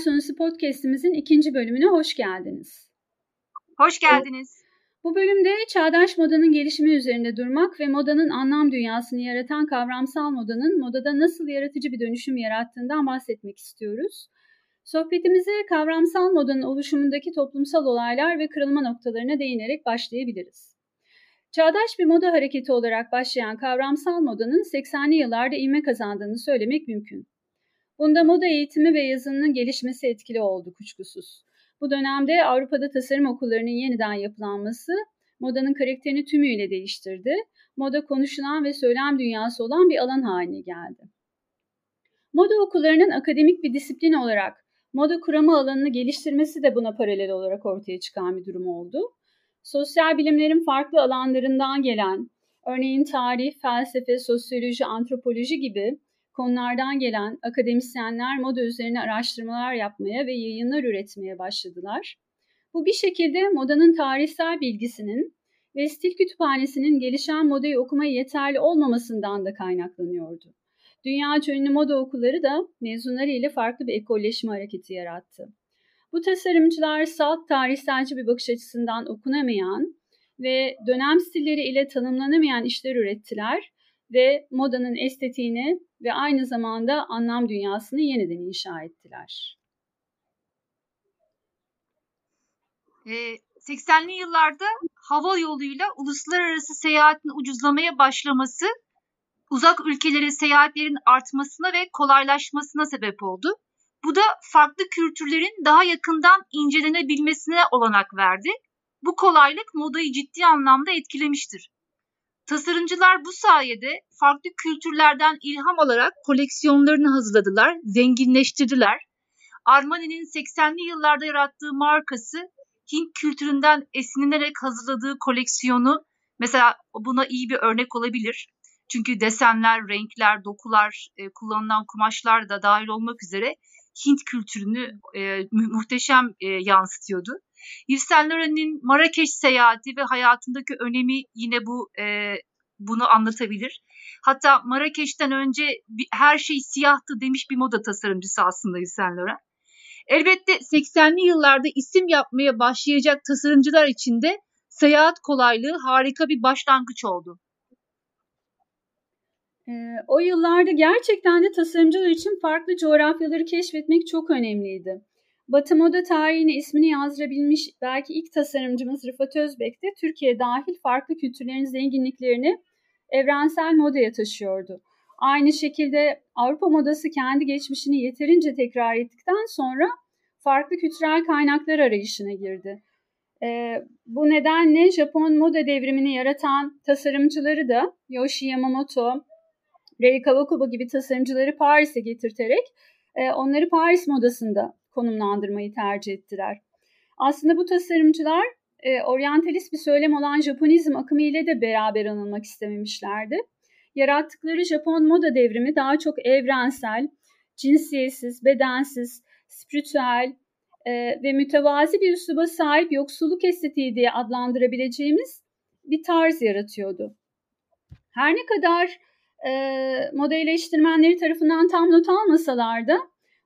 Personası podcast'imizin ikinci bölümüne hoş geldiniz. Hoş geldiniz. Bu bölümde çağdaş modanın gelişimi üzerinde durmak ve modanın anlam dünyasını yaratan kavramsal modanın modada nasıl yaratıcı bir dönüşüm yarattığından bahsetmek istiyoruz. Sohbetimize kavramsal modanın oluşumundaki toplumsal olaylar ve kırılma noktalarına değinerek başlayabiliriz. Çağdaş bir moda hareketi olarak başlayan kavramsal modanın 80'li yıllarda ivme kazandığını söylemek mümkün. Bunda moda eğitimi ve yazınının gelişmesi etkili oldu kuşkusuz. Bu dönemde Avrupa'da tasarım okullarının yeniden yapılanması modanın karakterini tümüyle değiştirdi. Moda konuşulan ve söylem dünyası olan bir alan haline geldi. Moda okullarının akademik bir disiplin olarak moda kuramı alanını geliştirmesi de buna paralel olarak ortaya çıkan bir durum oldu. Sosyal bilimlerin farklı alanlarından gelen, örneğin tarih, felsefe, sosyoloji, antropoloji gibi konulardan gelen akademisyenler moda üzerine araştırmalar yapmaya ve yayınlar üretmeye başladılar. Bu bir şekilde modanın tarihsel bilgisinin ve stil kütüphanesinin gelişen modayı okumaya yeterli olmamasından da kaynaklanıyordu. Dünya ünlü moda okulları da mezunları ile farklı bir ekolleşme hareketi yarattı. Bu tasarımcılar salt tarihselci bir bakış açısından okunamayan ve dönem stilleri ile tanımlanamayan işler ürettiler ve modanın estetiğini ve aynı zamanda anlam dünyasını yeniden inşa ettiler. 80'li ee, yıllarda hava yoluyla uluslararası seyahatin ucuzlamaya başlaması uzak ülkelere seyahatlerin artmasına ve kolaylaşmasına sebep oldu. Bu da farklı kültürlerin daha yakından incelenebilmesine olanak verdi. Bu kolaylık modayı ciddi anlamda etkilemiştir. Tasarımcılar bu sayede farklı kültürlerden ilham alarak koleksiyonlarını hazırladılar, zenginleştirdiler. Armani'nin 80'li yıllarda yarattığı markası Hint kültüründen esinlenerek hazırladığı koleksiyonu mesela buna iyi bir örnek olabilir. Çünkü desenler, renkler, dokular, e, kullanılan kumaşlar da dahil olmak üzere Hint kültürünü e, muhteşem e, yansıtıyordu. Yves Saint Laurent'in Marrakeş seyahati ve hayatındaki önemi yine bu e, bunu anlatabilir. Hatta Marrakeş'ten önce bir, her şey siyahtı demiş bir moda tasarımcısı aslında Yves Saint Laurent. Elbette 80'li yıllarda isim yapmaya başlayacak tasarımcılar için de seyahat kolaylığı harika bir başlangıç oldu. Ee, o yıllarda gerçekten de tasarımcılar için farklı coğrafyaları keşfetmek çok önemliydi. Batı moda tarihine ismini yazdırabilmiş belki ilk tasarımcımız Rıfat Özbek de Türkiye dahil farklı kültürlerin zenginliklerini evrensel modaya taşıyordu. Aynı şekilde Avrupa modası kendi geçmişini yeterince tekrar ettikten sonra farklı kültürel kaynaklar arayışına girdi. Ee, bu nedenle Japon moda devrimini yaratan tasarımcıları da Yoshi Yamamoto, Rei Kawakubo gibi tasarımcıları Paris'e getirterek e, onları Paris modasında konumlandırmayı tercih ettiler. Aslında bu tasarımcılar e, oryantalist bir söylem olan Japonizm akımı ile de beraber anılmak istememişlerdi. Yarattıkları Japon moda devrimi daha çok evrensel, cinsiyetsiz, bedensiz, spiritüel e, ve mütevazi bir üsluba sahip yoksulluk estetiği diye adlandırabileceğimiz bir tarz yaratıyordu. Her ne kadar e, moda eleştirmenleri tarafından tam not almasalar da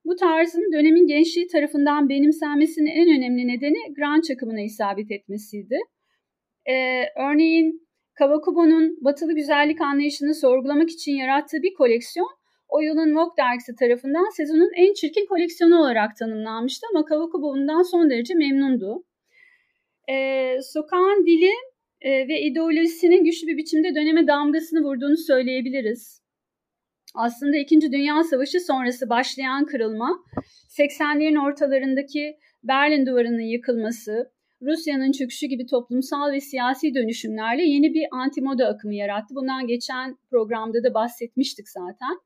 bu tarzın dönemin gençliği tarafından benimsenmesinin en önemli nedeni grunge akımına isabet etmesiydi. Ee, örneğin Kawakubo'nun batılı güzellik anlayışını sorgulamak için yarattığı bir koleksiyon o yılın Vogue dergisi tarafından sezonun en çirkin koleksiyonu olarak tanımlanmıştı ama Kawakubo bundan son derece memnundu. Ee, sokağın dili e, ve ideolojisinin güçlü bir biçimde döneme damgasını vurduğunu söyleyebiliriz aslında İkinci Dünya Savaşı sonrası başlayan kırılma, 80'lerin ortalarındaki Berlin Duvarı'nın yıkılması, Rusya'nın çöküşü gibi toplumsal ve siyasi dönüşümlerle yeni bir antimoda akımı yarattı. Bundan geçen programda da bahsetmiştik zaten.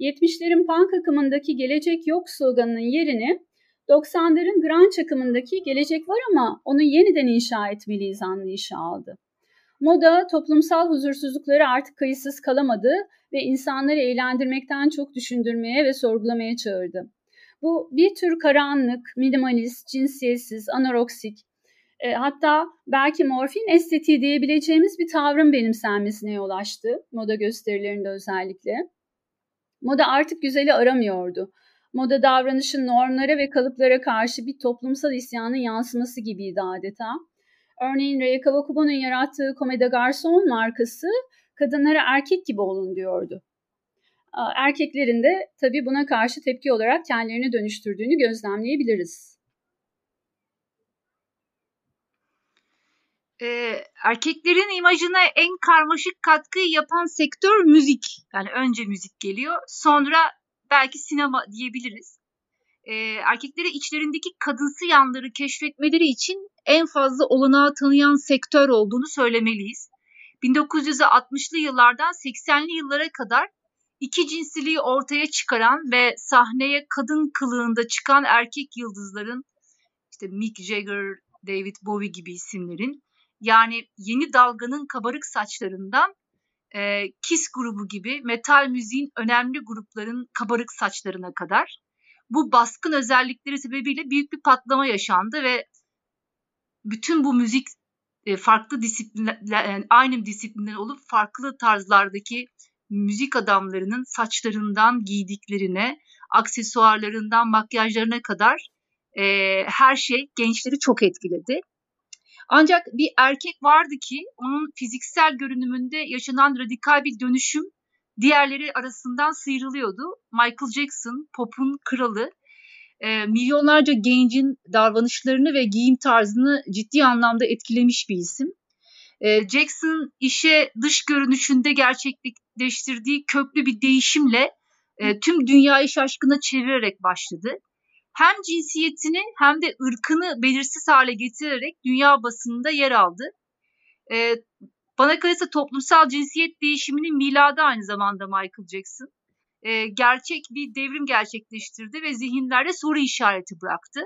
70'lerin punk akımındaki gelecek yok sloganının yerini 90'ların grunge akımındaki gelecek var ama onu yeniden inşa etmeliyiz anlayışı aldı. Moda toplumsal huzursuzlukları artık kayıtsız kalamadı ve insanları eğlendirmekten çok düşündürmeye ve sorgulamaya çağırdı. Bu bir tür karanlık, minimalist, cinsiyetsiz, anoroksik, e, hatta belki morfin estetiği diyebileceğimiz bir tavrın benimsenmesine yol açtı moda gösterilerinde özellikle. Moda artık güzeli aramıyordu. moda davranışın normlara ve kalıplara karşı bir toplumsal isyanın yansıması gibiydi adeta. Örneğin Rey Kawakubo'nun yarattığı Komeda Garson markası kadınlara erkek gibi olun diyordu. Erkeklerin de tabii buna karşı tepki olarak kendilerini dönüştürdüğünü gözlemleyebiliriz. Ee, erkeklerin imajına en karmaşık katkıyı yapan sektör müzik. Yani önce müzik geliyor, sonra belki sinema diyebiliriz. Ee, erkeklere içlerindeki kadınsı yanları keşfetmeleri için en fazla olanağı tanıyan sektör olduğunu söylemeliyiz. 1960'lı yıllardan 80'li yıllara kadar iki cinsiliği ortaya çıkaran ve sahneye kadın kılığında çıkan erkek yıldızların işte Mick Jagger, David Bowie gibi isimlerin yani yeni dalganın kabarık saçlarından e, Kiss grubu gibi metal müziğin önemli grupların kabarık saçlarına kadar bu baskın özellikleri sebebiyle büyük bir patlama yaşandı ve bütün bu müzik e, farklı disiplinler yani aynı disiplinden olup farklı tarzlardaki müzik adamlarının saçlarından giydiklerine, aksesuarlarından makyajlarına kadar e, her şey gençleri çok etkiledi. Ancak bir erkek vardı ki onun fiziksel görünümünde yaşanan radikal bir dönüşüm diğerleri arasından sıyrılıyordu. Michael Jackson, pop'un kralı, e, milyonlarca gencin davranışlarını ve giyim tarzını ciddi anlamda etkilemiş bir isim. E, Jackson işe dış görünüşünde gerçekleştirdiği köklü bir değişimle e, tüm dünyayı şaşkına çevirerek başladı. Hem cinsiyetini hem de ırkını belirsiz hale getirerek dünya basınında yer aldı. E, bana kalırsa toplumsal cinsiyet değişiminin miladı aynı zamanda Michael Jackson. E, gerçek bir devrim gerçekleştirdi ve zihinlerde soru işareti bıraktı.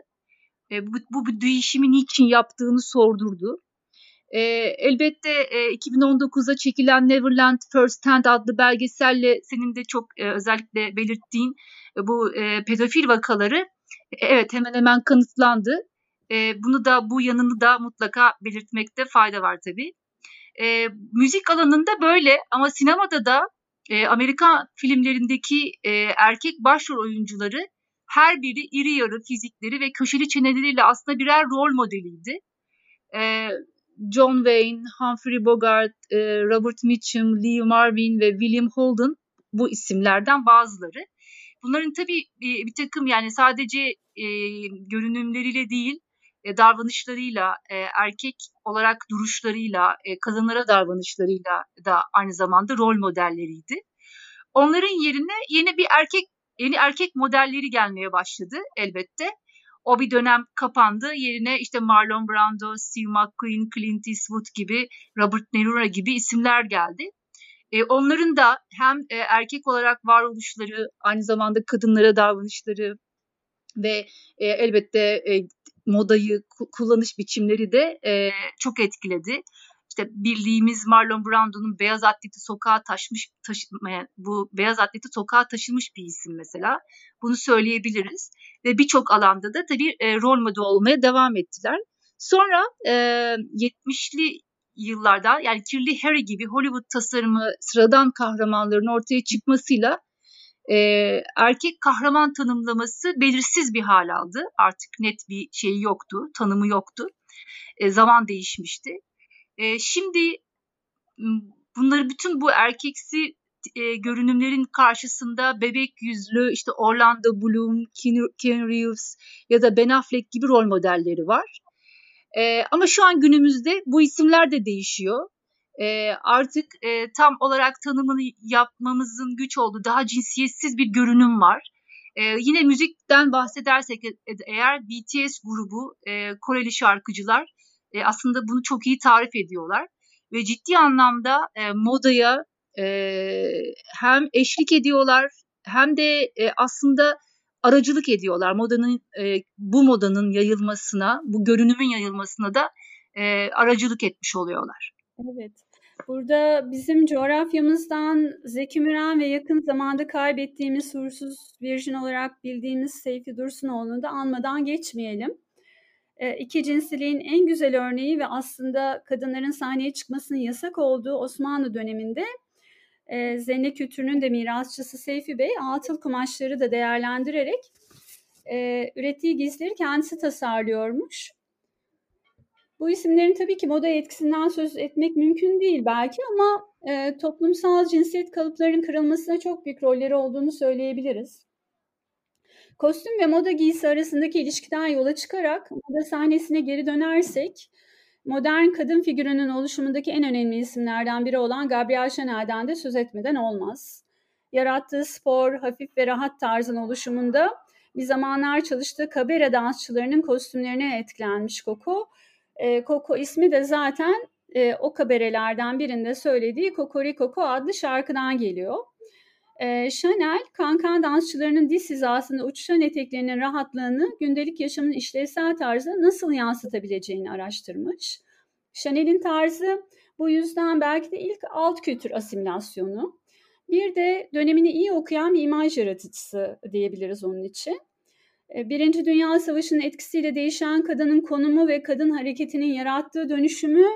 E, bu, bu, bu değişimi niçin yaptığını sordurdu. E, elbette e, 2019'da çekilen Neverland First Stand adlı belgeselle senin de çok e, özellikle belirttiğin e, bu e, pedofil vakaları e, evet hemen hemen kanıtlandı. E, bunu da bu yanını da mutlaka belirtmekte fayda var tabii. E, müzik alanında böyle ama sinemada da e, Amerikan filmlerindeki e, erkek başrol oyuncuları her biri iri yarı fizikleri ve köşeli çeneleriyle aslında birer rol modeliydi. E, John Wayne, Humphrey Bogart, e, Robert Mitchum, Lee Marvin ve William Holden bu isimlerden bazıları. Bunların tabii bir, bir takım yani sadece e, görünümleriyle değil, e, davranışlarıyla, e, erkek olarak duruşlarıyla, e, kadınlara davranışlarıyla da aynı zamanda rol modelleriydi. Onların yerine yeni bir erkek yeni erkek modelleri gelmeye başladı elbette. O bir dönem kapandı. Yerine işte Marlon Brando, Steve McQueen, Clint Eastwood gibi, Robert Niro gibi isimler geldi. E, onların da hem e, erkek olarak varoluşları, aynı zamanda kadınlara davranışları ve e, elbette e, modayı, kullanış biçimleri de e, çok etkiledi. İşte bildiğimiz Marlon Brando'nun beyaz atleti sokağa taşmış, taşımaya, bu beyaz atleti sokağa taşımış bir isim mesela. Bunu söyleyebiliriz. Ve birçok alanda da tabii e, rol model olmaya devam ettiler. Sonra e, 70'li yıllarda yani Kirli Harry gibi Hollywood tasarımı sıradan kahramanların ortaya çıkmasıyla e, erkek kahraman tanımlaması belirsiz bir hal aldı. Artık net bir şey yoktu, tanımı yoktu. E, zaman değişmişti. E, şimdi bunları bütün bu erkeksi e, görünümlerin karşısında bebek yüzlü işte Orlando Bloom, Keanu Reeves ya da Ben Affleck gibi rol modelleri var. E, ama şu an günümüzde bu isimler de değişiyor e, artık e, tam olarak tanımını yapmamızın güç olduğu daha cinsiyetsiz bir görünüm var. E, yine müzikten bahsedersek e, eğer BTS grubu e, Koreli şarkıcılar e, aslında bunu çok iyi tarif ediyorlar ve ciddi anlamda e, modaya e, hem eşlik ediyorlar hem de e, aslında aracılık ediyorlar. Modanın e, bu modanın yayılmasına, bu görünümün yayılmasına da e, aracılık etmiş oluyorlar. Evet. Burada bizim coğrafyamızdan Zeki Müren ve yakın zamanda kaybettiğimiz hursuz virjin olarak bildiğimiz Seyfi Dursunoğlu'nu da anmadan geçmeyelim. E, iki cinsiliğin en güzel örneği ve aslında kadınların sahneye çıkmasının yasak olduğu Osmanlı döneminde e, Zenne kültürünün de mirasçısı Seyfi Bey atıl kumaşları da değerlendirerek e, ürettiği giysileri kendisi tasarlıyormuş. Bu isimlerin tabii ki moda etkisinden söz etmek mümkün değil belki ama e, toplumsal cinsiyet kalıplarının kırılmasına çok büyük rolleri olduğunu söyleyebiliriz. Kostüm ve moda giysi arasındaki ilişkiden yola çıkarak moda sahnesine geri dönersek, modern kadın figürünün oluşumundaki en önemli isimlerden biri olan Gabrielle Chanel'den de söz etmeden olmaz. Yarattığı spor, hafif ve rahat tarzın oluşumunda bir zamanlar çalıştığı kabere dansçılarının kostümlerine etkilenmiş Coco. E, Coco ismi de zaten e, o kaberelerden birinde söylediği Kokorikoko adlı şarkıdan geliyor. E, Chanel, kankan dansçılarının diz hizasında uçuşan eteklerinin rahatlığını gündelik yaşamın işlevsel tarzı nasıl yansıtabileceğini araştırmış. Chanel'in tarzı bu yüzden belki de ilk alt kültür asimilasyonu. Bir de dönemini iyi okuyan bir imaj yaratıcısı diyebiliriz onun için. Birinci Dünya Savaşı'nın etkisiyle değişen kadının konumu ve kadın hareketinin yarattığı dönüşümü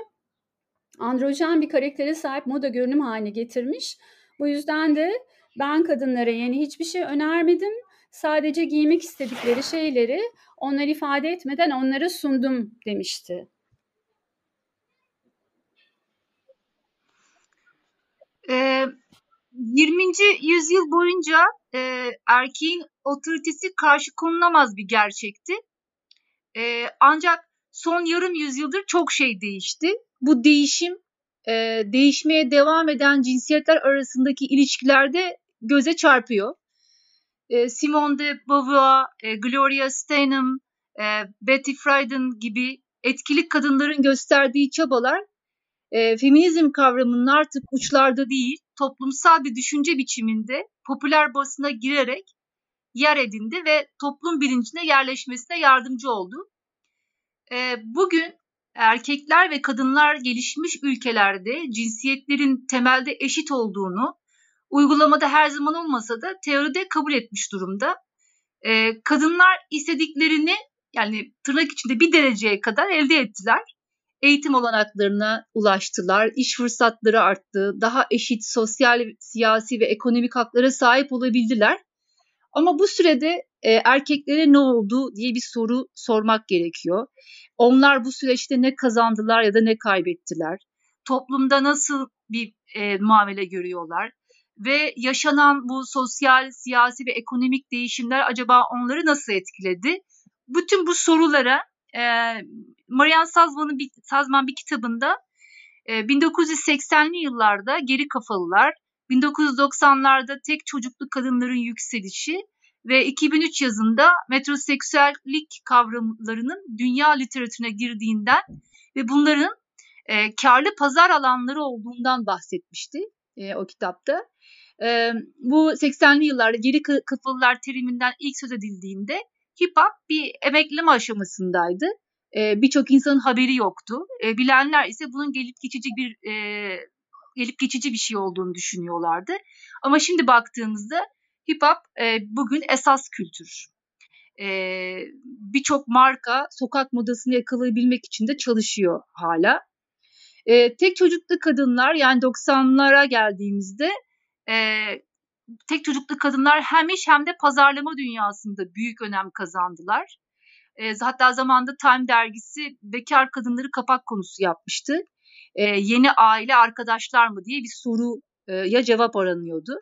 androjen bir karaktere sahip moda görünüm haline getirmiş. Bu yüzden de ben kadınlara yeni hiçbir şey önermedim. Sadece giymek istedikleri şeyleri onlar ifade etmeden onlara sundum demişti. Ee, 20. yüzyıl boyunca e, erkeğin otoritesi karşı konulamaz bir gerçekti. E, ancak son yarım yüzyıldır çok şey değişti. Bu değişim e, değişmeye devam eden cinsiyetler arasındaki ilişkilerde göze çarpıyor. E, Simone de Beauvoir, e, Gloria Steinem, e, Betty Friedan gibi etkili kadınların gösterdiği çabalar e, feminizm kavramının artık uçlarda değil, toplumsal bir düşünce biçiminde popüler basına girerek yer edindi ve toplum bilincine yerleşmesine yardımcı oldu. E, bugün erkekler ve kadınlar gelişmiş ülkelerde cinsiyetlerin temelde eşit olduğunu, uygulamada her zaman olmasa da teoride kabul etmiş durumda. E, kadınlar istediklerini yani tırnak içinde bir dereceye kadar elde ettiler. Eğitim olanaklarına ulaştılar, iş fırsatları arttı, daha eşit sosyal, siyasi ve ekonomik haklara sahip olabildiler. Ama bu sürede e, erkeklere ne oldu diye bir soru sormak gerekiyor. Onlar bu süreçte ne kazandılar ya da ne kaybettiler? Toplumda nasıl bir e, muamele görüyorlar? Ve yaşanan bu sosyal, siyasi ve ekonomik değişimler acaba onları nasıl etkiledi? Bütün bu sorulara e, Marian Sazman'ın bir, Sazman bir kitabında e, 1980'li yıllarda geri kafalılar, 1990'larda tek çocuklu kadınların yükselişi ve 2003 yazında metroseksüellik kavramlarının dünya literatürüne girdiğinden ve bunların e, karlı pazar alanları olduğundan bahsetmişti e, o kitapta. E, bu 80'li yıllarda geri kafalılar teriminden ilk söz edildiğinde hip hop bir emekleme aşamasındaydı. E, Birçok insanın haberi yoktu. E, bilenler ise bunun gelip geçici bir e, gelip geçici bir şey olduğunu düşünüyorlardı. Ama şimdi baktığımızda hip hop e, bugün esas kültür. E, Birçok marka sokak modasını yakalayabilmek için de çalışıyor hala. E, tek çocuklu kadınlar yani 90'lara geldiğimizde e, tek çocuklu kadınlar hem iş hem de pazarlama dünyasında büyük önem kazandılar. E, hatta zamanda Time dergisi bekar kadınları kapak konusu yapmıştı. E, yeni aile arkadaşlar mı diye bir soruya cevap aranıyordu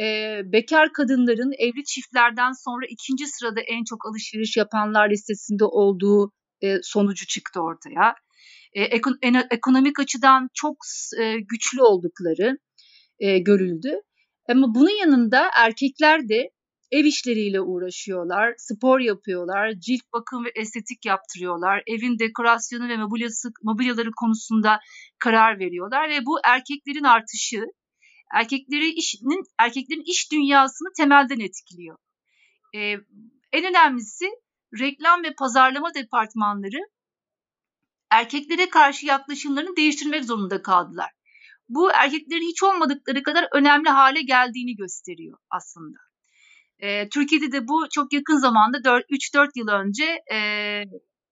e, bekar kadınların evli çiftlerden sonra ikinci sırada en çok alışveriş yapanlar listesinde olduğu e, sonucu çıktı ortaya. E, ekonomik açıdan çok e, güçlü oldukları e, görüldü. Ama bunun yanında erkekler de ev işleriyle uğraşıyorlar, spor yapıyorlar, cilt bakım ve estetik yaptırıyorlar, evin dekorasyonu ve mobilyası, mobilyaları konusunda karar veriyorlar ve bu erkeklerin artışı erkekleri işinin erkeklerin iş dünyasını temelden etkiliyor. Ee, en önemlisi reklam ve pazarlama departmanları erkeklere karşı yaklaşımlarını değiştirmek zorunda kaldılar. Bu erkeklerin hiç olmadıkları kadar önemli hale geldiğini gösteriyor aslında. E, Türkiye'de de bu çok yakın zamanda 3-4 yıl önce e,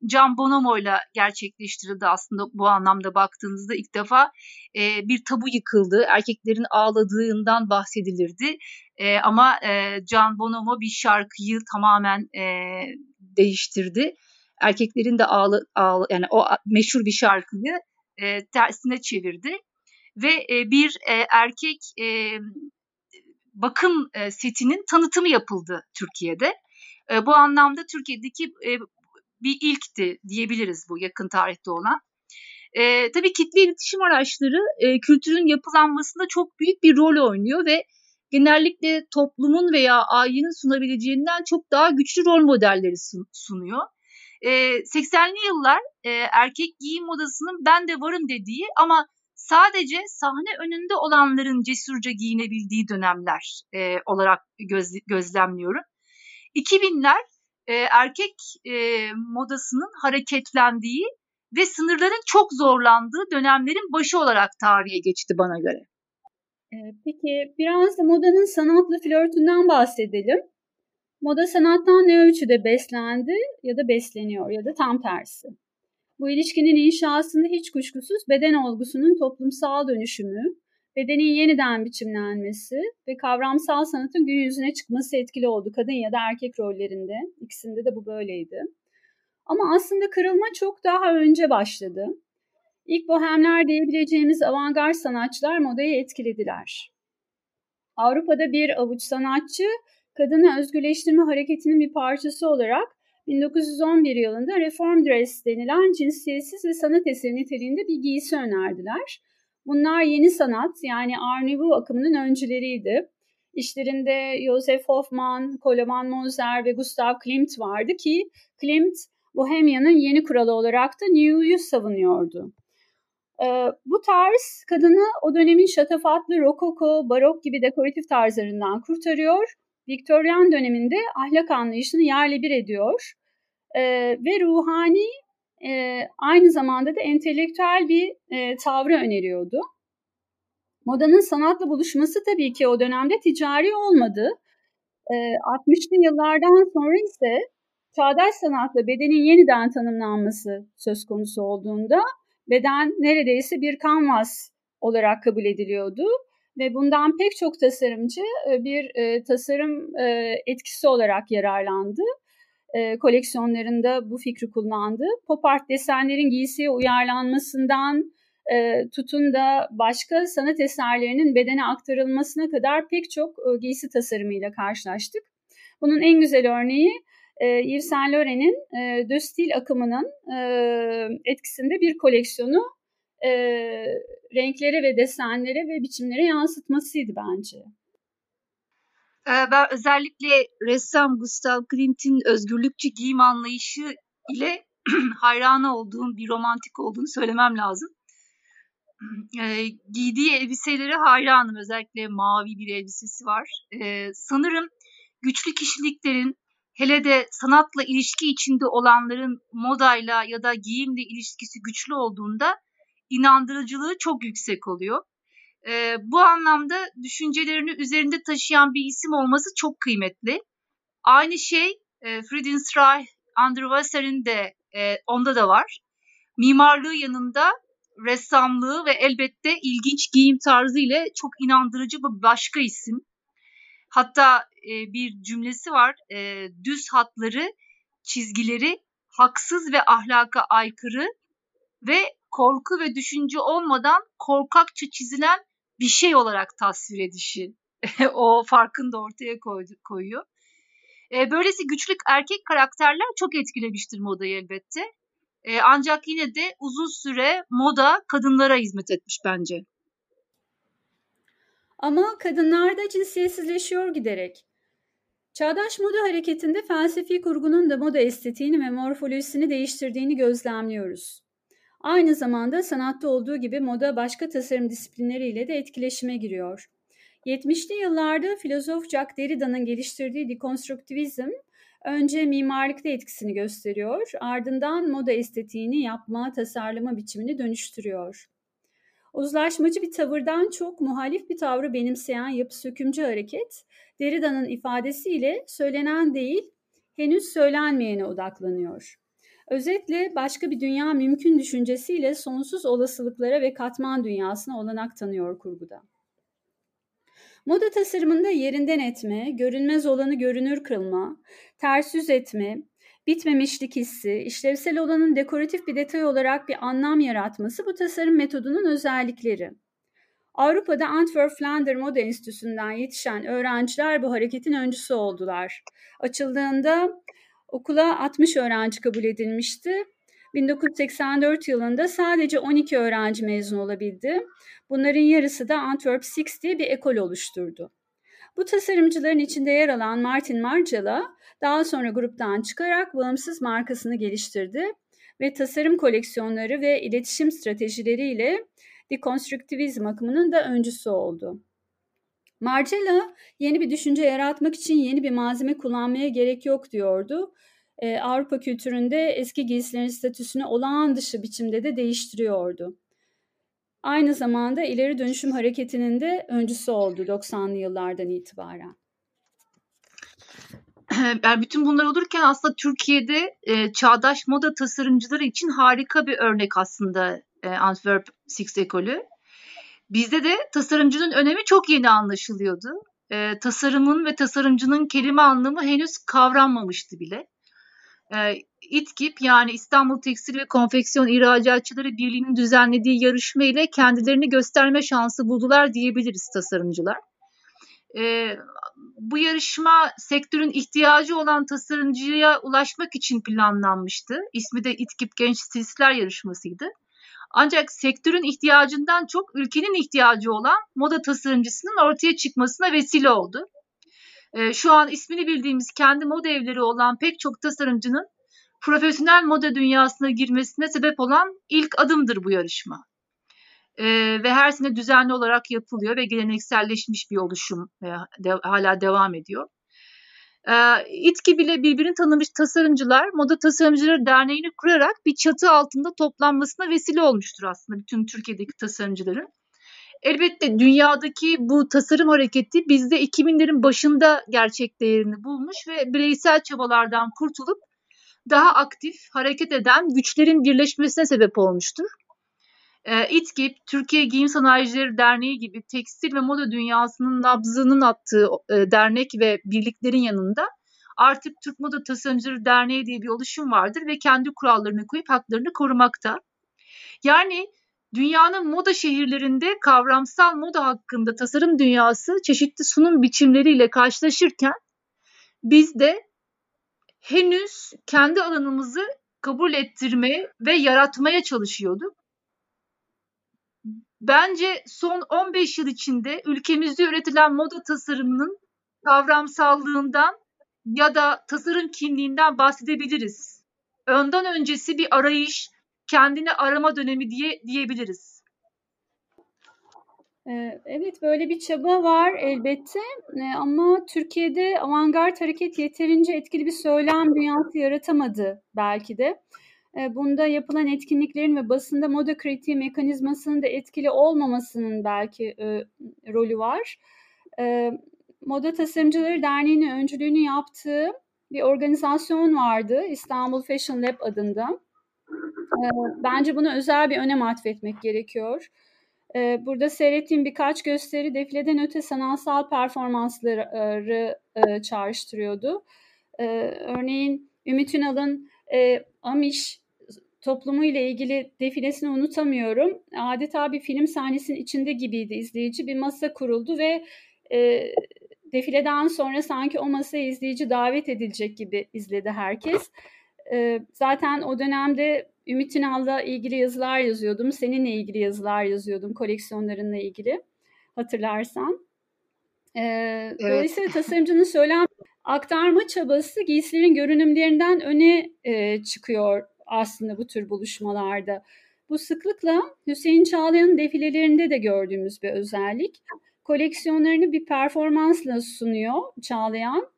Can Bonomo ile gerçekleştirildi aslında bu anlamda baktığınızda ilk defa e, bir tabu yıkıldı. Erkeklerin ağladığından bahsedilirdi. E, ama e, Can Bonomo bir şarkıyı tamamen e, değiştirdi. Erkeklerin de ağla, ağla yani o meşhur bir şarkıyı e, tersine çevirdi ve e, bir e, erkek e, bakım setinin tanıtımı yapıldı Türkiye'de. Bu anlamda Türkiye'deki bir ilkti diyebiliriz bu yakın tarihte olan. Tabii kitle iletişim araçları kültürün yapılanmasında çok büyük bir rol oynuyor ve genellikle toplumun veya ailenin sunabileceğinden çok daha güçlü rol modelleri sunuyor. E, 80'li yıllar erkek giyim modasının ben de varım dediği ama sadece sahne önünde olanların cesurca giyinebildiği dönemler e, olarak göz, gözlemliyorum. 2000'ler e, erkek e, modasının hareketlendiği ve sınırların çok zorlandığı dönemlerin başı olarak tarihe geçti bana göre. Peki biraz da modanın sanatlı flörtünden bahsedelim. Moda sanattan ne ölçüde beslendi ya da besleniyor ya da tam tersi. Bu ilişkinin inşasında hiç kuşkusuz beden olgusunun toplumsal dönüşümü, bedenin yeniden biçimlenmesi ve kavramsal sanatın gün yüzüne çıkması etkili oldu kadın ya da erkek rollerinde. İkisinde de bu böyleydi. Ama aslında kırılma çok daha önce başladı. İlk bohemler diyebileceğimiz avantgard sanatçılar modayı etkilediler. Avrupa'da bir avuç sanatçı kadını özgürleştirme hareketinin bir parçası olarak 1911 yılında Reform Dress denilen cinsiyetsiz ve sanat eseri niteliğinde bir giysi önerdiler. Bunlar yeni sanat yani Art Nouveau akımının öncüleriydi. İşlerinde Joseph Hoffman, Koloman Moser ve Gustav Klimt vardı ki Klimt Bohemia'nın yeni kuralı olarak da New'yu savunuyordu. Ee, bu tarz kadını o dönemin şatafatlı rokoko, barok gibi dekoratif tarzlarından kurtarıyor Viktoryan döneminde ahlak anlayışını yerle bir ediyor e, ve ruhani e, aynı zamanda da entelektüel bir e, tavrı öneriyordu. Modanın sanatla buluşması tabii ki o dönemde ticari olmadı. E, 60'lı yıllardan sonra ise çağdaş sanatla bedenin yeniden tanımlanması söz konusu olduğunda beden neredeyse bir kanvas olarak kabul ediliyordu ve bundan pek çok tasarımcı e, bir e, tasarım e, etkisi olarak yararlandı. Koleksiyonlarında bu fikri kullandı. Pop art desenlerin giysiye uyarlanmasından tutun da başka sanat eserlerinin bedene aktarılmasına kadar pek çok giysi tasarımıyla karşılaştık. Bunun en güzel örneği Yves Saint Laurent'in De Stil akımının etkisinde bir koleksiyonu e, renklere ve desenlere ve biçimlere yansıtmasıydı bence. Ee, ben özellikle ressam Gustav Klimt'in özgürlükçü giyim anlayışı ile hayranı olduğum bir romantik olduğunu söylemem lazım. E, giydiği elbiselere hayranım. Özellikle mavi bir elbisesi var. E, sanırım güçlü kişiliklerin hele de sanatla ilişki içinde olanların modayla ya da giyimle ilişkisi güçlü olduğunda inandırıcılığı çok yüksek oluyor. E, bu anlamda düşüncelerini üzerinde taşıyan bir isim olması çok kıymetli. Aynı şey e, Friedensreich Underwasser'in de e, onda da var. Mimarlığı yanında ressamlığı ve elbette ilginç giyim tarzı ile çok inandırıcı bir başka isim. Hatta e, bir cümlesi var. E, düz hatları, çizgileri haksız ve ahlaka aykırı ve korku ve düşünce olmadan korkakça çizilen bir şey olarak tasvir edişi o farkını da ortaya koydu, koyuyor. E, böylesi güçlü erkek karakterler çok etkilemiştir modayı elbette. E, ancak yine de uzun süre moda kadınlara hizmet etmiş bence. Ama kadınlar da cinsiyetsizleşiyor giderek. Çağdaş moda hareketinde felsefi kurgunun da moda estetiğini ve morfolojisini değiştirdiğini gözlemliyoruz. Aynı zamanda sanatta olduğu gibi moda başka tasarım disiplinleriyle de etkileşime giriyor. 70'li yıllarda filozof Jacques Derrida'nın geliştirdiği dekonstruktivizm önce mimarlıkta etkisini gösteriyor, ardından moda estetiğini yapma, tasarlama biçimini dönüştürüyor. Uzlaşmacı bir tavırdan çok muhalif bir tavrı benimseyen yapı sökümcü hareket, Derrida'nın ifadesiyle söylenen değil, henüz söylenmeyene odaklanıyor. Özetle başka bir dünya mümkün düşüncesiyle sonsuz olasılıklara ve katman dünyasına olanak tanıyor kurguda. Moda tasarımında yerinden etme, görünmez olanı görünür kılma, ters yüz etme, bitmemişlik hissi, işlevsel olanın dekoratif bir detay olarak bir anlam yaratması bu tasarım metodunun özellikleri. Avrupa'da Antwerp Flander Moda Enstitüsü'nden yetişen öğrenciler bu hareketin öncüsü oldular. Açıldığında okula 60 öğrenci kabul edilmişti. 1984 yılında sadece 12 öğrenci mezun olabildi. Bunların yarısı da Antwerp Six diye bir ekol oluşturdu. Bu tasarımcıların içinde yer alan Martin Margiela daha sonra gruptan çıkarak bağımsız markasını geliştirdi ve tasarım koleksiyonları ve iletişim stratejileriyle dekonstrüktivizm akımının da öncüsü oldu. Margiela yeni bir düşünce yaratmak için yeni bir malzeme kullanmaya gerek yok diyordu. Ee, Avrupa kültüründe eski giysilerin statüsünü olağan dışı biçimde de değiştiriyordu. Aynı zamanda ileri dönüşüm hareketinin de öncüsü oldu 90'lı yıllardan itibaren. Yani bütün bunlar olurken aslında Türkiye'de e, çağdaş moda tasarımcıları için harika bir örnek aslında e, Antwerp Six Ekolü. Bizde de tasarımcının önemi çok yeni anlaşılıyordu. E, tasarımın ve tasarımcının kelime anlamı henüz kavranmamıştı bile. E, İTKİP yani İstanbul Tekstil ve Konfeksiyon İhracatçıları Birliği'nin düzenlediği yarışma ile kendilerini gösterme şansı buldular diyebiliriz tasarımcılar. E, bu yarışma sektörün ihtiyacı olan tasarımcıya ulaşmak için planlanmıştı. İsmi de İTKİP Genç Stilistler Yarışması'ydı. Ancak sektörün ihtiyacından çok ülkenin ihtiyacı olan moda tasarımcısının ortaya çıkmasına vesile oldu. E, şu an ismini bildiğimiz kendi moda evleri olan pek çok tasarımcının profesyonel moda dünyasına girmesine sebep olan ilk adımdır bu yarışma. E, ve her sene düzenli olarak yapılıyor ve gelenekselleşmiş bir oluşum e, hala devam ediyor. E, İTKİ bile birbirini tanımış tasarımcılar Moda Tasarımcıları Derneği'ni kurarak bir çatı altında toplanmasına vesile olmuştur aslında bütün Türkiye'deki tasarımcıların. Elbette dünyadaki bu tasarım hareketi bizde 2000'lerin başında gerçek değerini bulmuş ve bireysel çabalardan kurtulup daha aktif hareket eden güçlerin birleşmesine sebep olmuştur. E, İTGİP, Türkiye Giyim Sanayicileri Derneği gibi tekstil ve moda dünyasının nabzının attığı e, dernek ve birliklerin yanında artık Türk Moda Tasarımcıları Derneği diye bir oluşum vardır ve kendi kurallarını koyup haklarını korumakta. Yani dünyanın moda şehirlerinde kavramsal moda hakkında tasarım dünyası çeşitli sunum biçimleriyle karşılaşırken biz de henüz kendi alanımızı kabul ettirmeye ve yaratmaya çalışıyorduk. Bence son 15 yıl içinde ülkemizde üretilen moda tasarımının kavramsallığından ya da tasarım kimliğinden bahsedebiliriz. Önden öncesi bir arayış, kendini arama dönemi diye diyebiliriz. Ee, evet böyle bir çaba var elbette ee, ama Türkiye'de avantgard hareket yeterince etkili bir söylem dünyası yaratamadı belki de. Ee, bunda yapılan etkinliklerin ve basında moda kritiği mekanizmasının da etkili olmamasının belki e, rolü var. Moda Tasarımcıları Derneği'nin öncülüğünü yaptığı bir organizasyon vardı İstanbul Fashion Lab adında. Bence buna özel bir önem atfetmek gerekiyor. Ee, burada seyrettiğim birkaç gösteri defileden öte sanatsal performansları e, çağrıştırıyordu. Ee, örneğin Ümit Ünal'ın e, Amish toplumu ile ilgili defilesini unutamıyorum. Adeta bir film sahnesinin içinde gibiydi izleyici. Bir masa kuruldu ve e, defileden sonra sanki o masaya izleyici davet edilecek gibi izledi herkes. E, zaten o dönemde Ümit Ünal'la ilgili yazılar yazıyordum. Seninle ilgili yazılar yazıyordum koleksiyonlarınla ilgili hatırlarsan. Ee, evet. Dolayısıyla tasarımcının söylem aktarma çabası giysilerin görünümlerinden öne e, çıkıyor aslında bu tür buluşmalarda. Bu sıklıkla Hüseyin Çağlayan'ın defilelerinde de gördüğümüz bir özellik. Koleksiyonlarını bir performansla sunuyor Çağlayan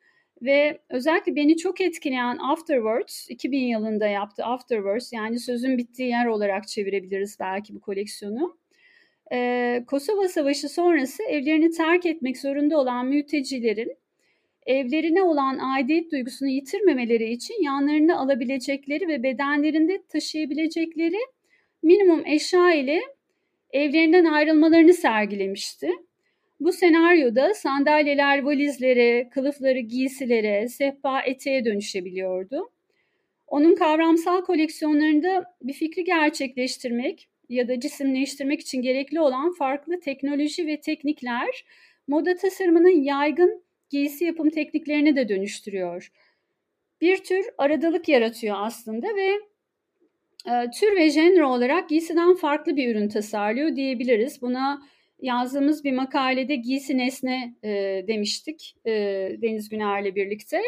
ve özellikle beni çok etkileyen Afterwards, 2000 yılında yaptı Afterwards yani sözün bittiği yer olarak çevirebiliriz belki bu koleksiyonu. Ee, Kosova Savaşı sonrası evlerini terk etmek zorunda olan mültecilerin evlerine olan aidiyet duygusunu yitirmemeleri için yanlarına alabilecekleri ve bedenlerinde taşıyabilecekleri minimum eşya ile evlerinden ayrılmalarını sergilemişti. Bu senaryoda sandalyeler valizlere, kılıfları giysilere, sehpa eteğe dönüşebiliyordu. Onun kavramsal koleksiyonlarında bir fikri gerçekleştirmek ya da cisimleştirmek için gerekli olan farklı teknoloji ve teknikler moda tasarımının yaygın giysi yapım tekniklerini de dönüştürüyor. Bir tür aradalık yaratıyor aslında ve e, tür ve jenre olarak giysiden farklı bir ürün tasarlıyor diyebiliriz. Buna yazdığımız bir makalede giysi nesne e, demiştik e, Deniz Güner'le birlikte.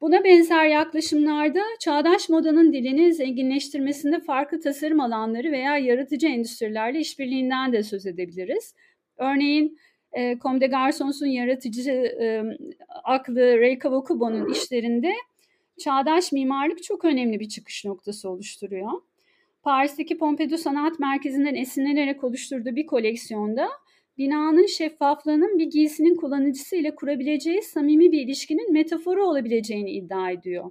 Buna benzer yaklaşımlarda çağdaş modanın dilini zenginleştirmesinde farklı tasarım alanları veya yaratıcı endüstrilerle işbirliğinden de söz edebiliriz. Örneğin e, Comme des Garçons'un yaratıcı e, aklı Ray Kawakubo'nun işlerinde çağdaş mimarlık çok önemli bir çıkış noktası oluşturuyor. Paris'teki Pompidou Sanat Merkezi'nden esinlenerek oluşturduğu bir koleksiyonda binanın şeffaflığının bir giysinin kullanıcısı ile kurabileceği samimi bir ilişkinin metaforu olabileceğini iddia ediyor.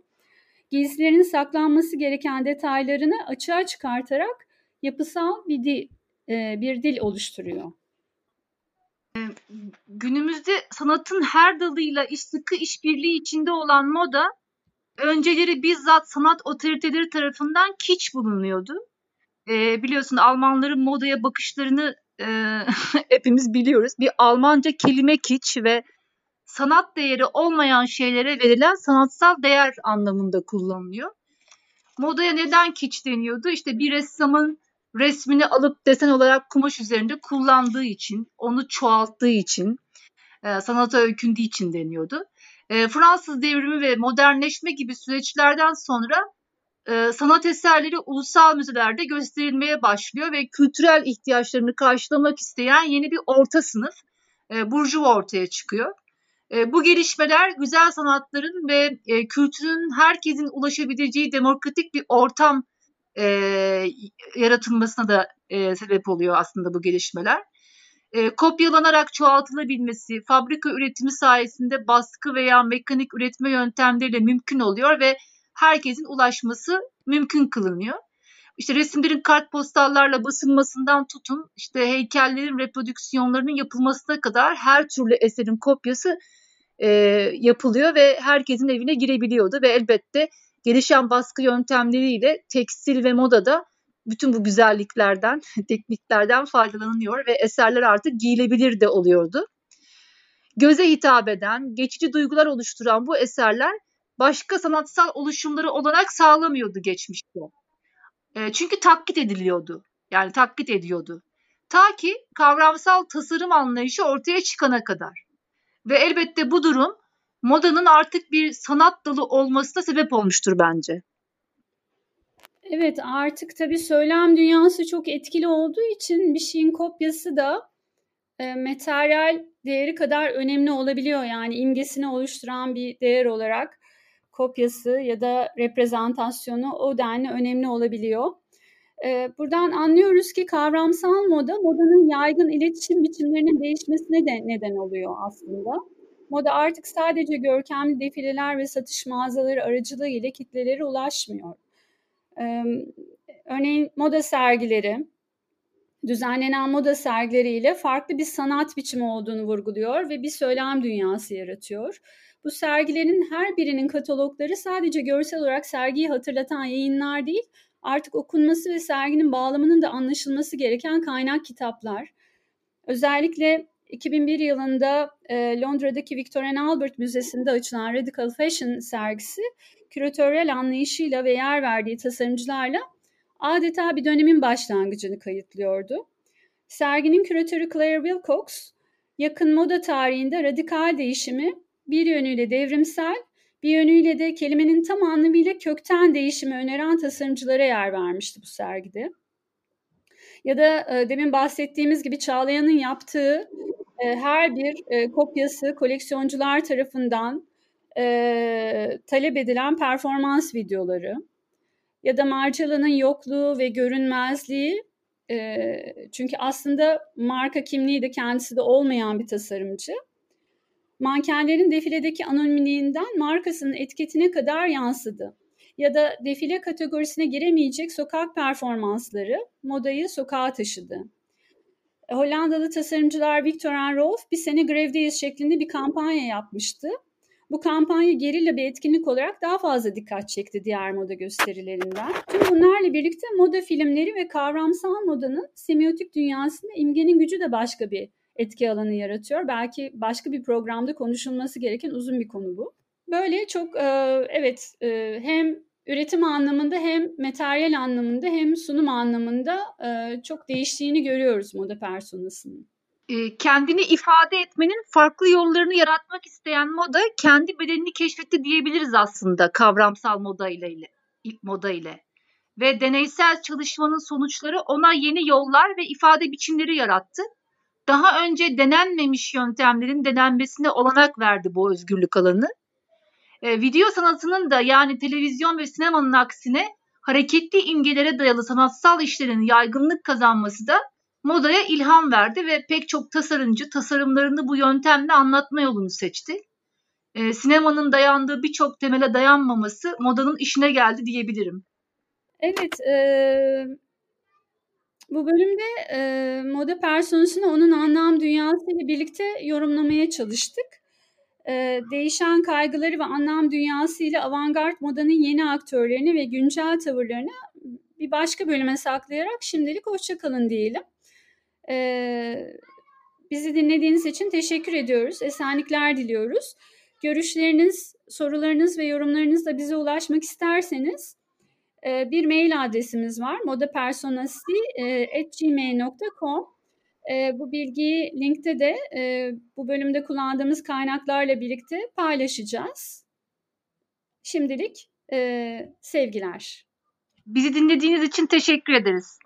Giysilerin saklanması gereken detaylarını açığa çıkartarak yapısal bir dil, e, bir dil oluşturuyor. Günümüzde sanatın her dalıyla iş sıkı işbirliği içinde olan moda önceleri bizzat sanat otoriteleri tarafından kiç bulunuyordu. E, biliyorsun Almanların modaya bakışlarını e, hepimiz biliyoruz. Bir Almanca kelime kiç ve sanat değeri olmayan şeylere verilen sanatsal değer anlamında kullanılıyor. Modaya neden kiç deniyordu? İşte bir ressamın resmini alıp desen olarak kumaş üzerinde kullandığı için, onu çoğalttığı için, e, sanata öykündüğü için deniyordu. E, Fransız devrimi ve modernleşme gibi süreçlerden sonra e, sanat eserleri ulusal müzelerde gösterilmeye başlıyor ve kültürel ihtiyaçlarını karşılamak isteyen yeni bir orta sınıf, e, burjuva ortaya çıkıyor. Bu gelişmeler güzel sanatların ve kültürün herkesin ulaşabileceği demokratik bir ortam e, yaratılmasına da e, sebep oluyor aslında bu gelişmeler. E, kopyalanarak çoğaltılabilmesi, fabrika üretimi sayesinde baskı veya mekanik üretme yöntemleriyle mümkün oluyor ve herkesin ulaşması mümkün kılınıyor. İşte resimlerin kartpostallarla basılmasından tutun, işte heykellerin reprodüksiyonlarının yapılmasına kadar her türlü eserin kopyası e, yapılıyor ve herkesin evine girebiliyordu ve elbette gelişen baskı yöntemleriyle tekstil ve modada bütün bu güzelliklerden, tekniklerden faydalanıyor ve eserler artık giyilebilir de oluyordu. Göze hitap eden, geçici duygular oluşturan bu eserler başka sanatsal oluşumları olarak sağlamıyordu geçmişte. E, çünkü taklit ediliyordu. Yani taklit ediyordu. Ta ki kavramsal tasarım anlayışı ortaya çıkana kadar. Ve elbette bu durum modanın artık bir sanat dalı olmasına sebep olmuştur bence. Evet artık tabii söylem dünyası çok etkili olduğu için bir şeyin kopyası da e, materyal değeri kadar önemli olabiliyor. Yani imgesini oluşturan bir değer olarak kopyası ya da reprezentasyonu o denli önemli olabiliyor. E, buradan anlıyoruz ki kavramsal moda modanın yaygın iletişim biçimlerinin değişmesine de neden oluyor aslında. Moda artık sadece görkemli defileler ve satış mağazaları aracılığıyla kitlelere ulaşmıyor. Örneğin moda sergileri, düzenlenen moda sergileriyle farklı bir sanat biçimi olduğunu vurguluyor ve bir söylem dünyası yaratıyor. Bu sergilerin her birinin katalogları sadece görsel olarak sergiyi hatırlatan yayınlar değil, artık okunması ve serginin bağlamının da anlaşılması gereken kaynak kitaplar. Özellikle 2001 yılında e, Londra'daki Victoria and Albert Müzesi'nde açılan Radical Fashion sergisi küratöryel anlayışıyla ve yer verdiği tasarımcılarla adeta bir dönemin başlangıcını kayıtlıyordu. Serginin küratörü Claire Wilcox, yakın moda tarihinde radikal değişimi bir yönüyle devrimsel, bir yönüyle de kelimenin tam anlamıyla kökten değişimi öneren tasarımcılara yer vermişti bu sergide. Ya da e, demin bahsettiğimiz gibi Çağlayan'ın yaptığı her bir e, kopyası koleksiyoncular tarafından e, talep edilen performans videoları ya da Marcella'nın yokluğu ve görünmezliği e, çünkü aslında marka kimliği de kendisi de olmayan bir tasarımcı. mankenlerin defiledeki anonimliğinden markasının etiketine kadar yansıdı. Ya da defile kategorisine giremeyecek sokak performansları modayı sokağa taşıdı. Hollandalı tasarımcılar Victor and Rolf bir sene grevdeyiz şeklinde bir kampanya yapmıştı. Bu kampanya gerilla bir etkinlik olarak daha fazla dikkat çekti diğer moda gösterilerinden. Tüm bunlarla birlikte moda filmleri ve kavramsal modanın semiotik dünyasında imgenin gücü de başka bir etki alanı yaratıyor. Belki başka bir programda konuşulması gereken uzun bir konu bu. Böyle çok e, evet e, hem üretim anlamında hem materyal anlamında hem sunum anlamında e, çok değiştiğini görüyoruz moda personasının. Kendini ifade etmenin farklı yollarını yaratmak isteyen moda kendi bedenini keşfetti diyebiliriz aslında kavramsal moda ile moda ile. Ve deneysel çalışmanın sonuçları ona yeni yollar ve ifade biçimleri yarattı daha önce denenmemiş yöntemlerin denenmesine olanak verdi bu özgürlük alanı. E, video sanatının da yani televizyon ve sinemanın aksine hareketli imgelere dayalı sanatsal işlerin yaygınlık kazanması da modaya ilham verdi ve pek çok tasarımcı tasarımlarını bu yöntemle anlatma yolunu seçti. E, sinemanın dayandığı birçok temele dayanmaması modanın işine geldi diyebilirim. Evet, e, bu bölümde e, moda personasını onun anlam dünyasıyla birlikte yorumlamaya çalıştık. E, değişen kaygıları ve anlam dünyasıyla avantgard modanın yeni aktörlerini ve güncel tavırlarını bir başka bölüme saklayarak şimdilik hoşçakalın diyelim. E, bizi dinlediğiniz için teşekkür ediyoruz. Esenlikler diliyoruz. Görüşleriniz, sorularınız ve yorumlarınızla bize ulaşmak isterseniz ee, bir mail adresimiz var. modapersonasi.gmail.com e, e, Bu bilgiyi linkte de e, bu bölümde kullandığımız kaynaklarla birlikte paylaşacağız. Şimdilik sevgiler. Bizi dinlediğiniz için teşekkür ederiz.